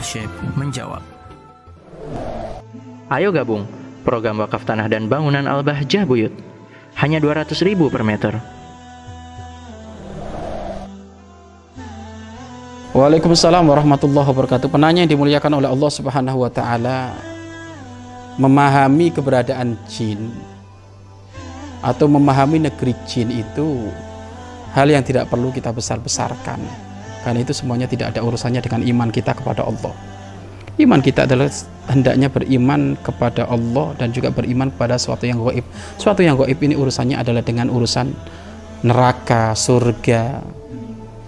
Syekh menjawab. Ayo gabung program wakaf tanah dan bangunan Al-Bahjah Buyut. Hanya 200 ribu per meter. Waalaikumsalam warahmatullahi wabarakatuh. Penanya yang dimuliakan oleh Allah Subhanahu wa taala memahami keberadaan jin atau memahami negeri jin itu hal yang tidak perlu kita besar-besarkan. Karena itu semuanya tidak ada urusannya dengan iman kita kepada Allah. Iman kita adalah hendaknya beriman kepada Allah dan juga beriman kepada sesuatu yang gaib. Suatu yang gaib ini urusannya adalah dengan urusan neraka, surga,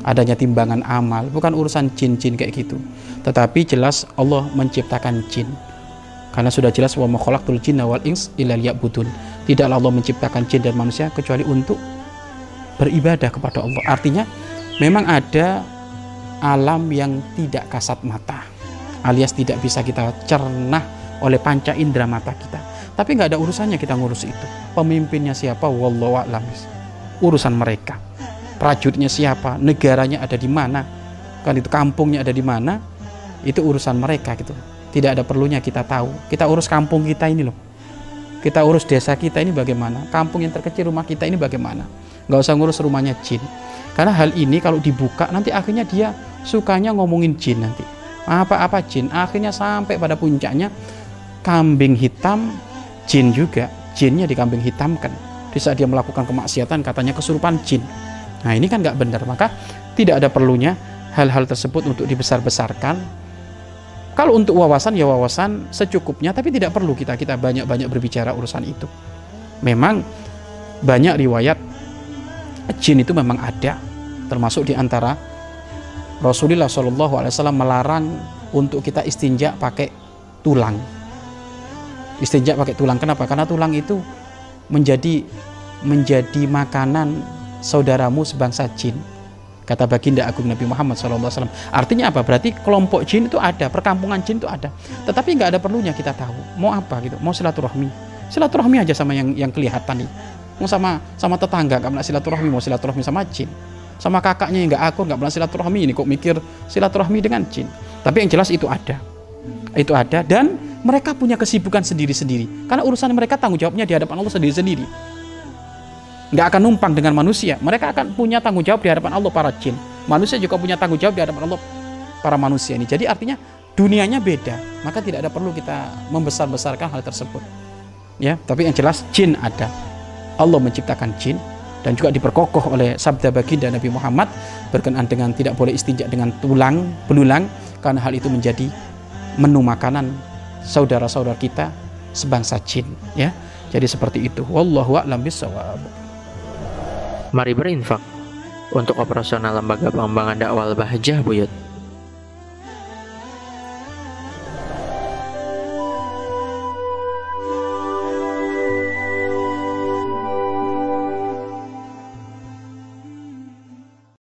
adanya timbangan amal, bukan urusan jin-jin kayak gitu. Tetapi jelas Allah menciptakan jin. Karena sudah jelas wa makhalaqtul jinna wal ins illa liya'budun. Tidaklah Allah menciptakan jin dan manusia kecuali untuk beribadah kepada Allah. Artinya memang ada alam yang tidak kasat mata alias tidak bisa kita cernah oleh panca indera mata kita tapi nggak ada urusannya kita ngurus itu pemimpinnya siapa wallahu a'lam urusan mereka prajuritnya siapa, negaranya ada di mana, kan itu kampungnya ada di mana, itu urusan mereka gitu. Tidak ada perlunya kita tahu. Kita urus kampung kita ini loh. Kita urus desa kita ini bagaimana, kampung yang terkecil rumah kita ini bagaimana. Nggak usah ngurus rumahnya jin. Karena hal ini kalau dibuka nanti akhirnya dia sukanya ngomongin jin nanti. Apa-apa jin. Akhirnya sampai pada puncaknya kambing hitam jin juga. Jinnya dikambing hitamkan. Di saat dia melakukan kemaksiatan katanya kesurupan jin Nah ini kan nggak benar, maka tidak ada perlunya hal-hal tersebut untuk dibesar-besarkan. Kalau untuk wawasan ya wawasan secukupnya, tapi tidak perlu kita kita banyak-banyak berbicara urusan itu. Memang banyak riwayat jin itu memang ada, termasuk di antara Rasulullah Shallallahu Alaihi Wasallam melarang untuk kita istinja pakai tulang. Istinja pakai tulang, kenapa? Karena tulang itu menjadi menjadi makanan saudaramu sebangsa jin. Kata baginda agung Nabi Muhammad SAW artinya apa? Berarti kelompok jin itu ada perkampungan jin itu ada. Tetapi nggak ada perlunya kita tahu. Mau apa gitu? Mau silaturahmi. Silaturahmi aja sama yang yang kelihatan nih mau sama sama tetangga nggak silaturahmi mau silaturahmi sama jin sama kakaknya yang nggak akur nggak pernah silaturahmi. Ini kok mikir silaturahmi dengan jin? Tapi yang jelas itu ada. Itu ada dan mereka punya kesibukan sendiri-sendiri. Karena urusan mereka tanggung jawabnya di hadapan Allah sendiri-sendiri. Nggak akan numpang dengan manusia. Mereka akan punya tanggung jawab di hadapan Allah para jin. Manusia juga punya tanggung jawab di hadapan Allah para manusia ini. Jadi artinya dunianya beda. Maka tidak ada perlu kita membesar-besarkan hal tersebut. Ya tapi yang jelas jin ada. Allah menciptakan jin dan juga diperkokoh oleh sabda baginda Nabi Muhammad berkenaan dengan tidak boleh istinja dengan tulang belulang karena hal itu menjadi menu makanan saudara-saudara kita sebangsa jin ya. Jadi seperti itu. Wallahu a'lam bishawab Mari berinfak untuk operasional lembaga pengembangan dakwah Bahjah Buyut.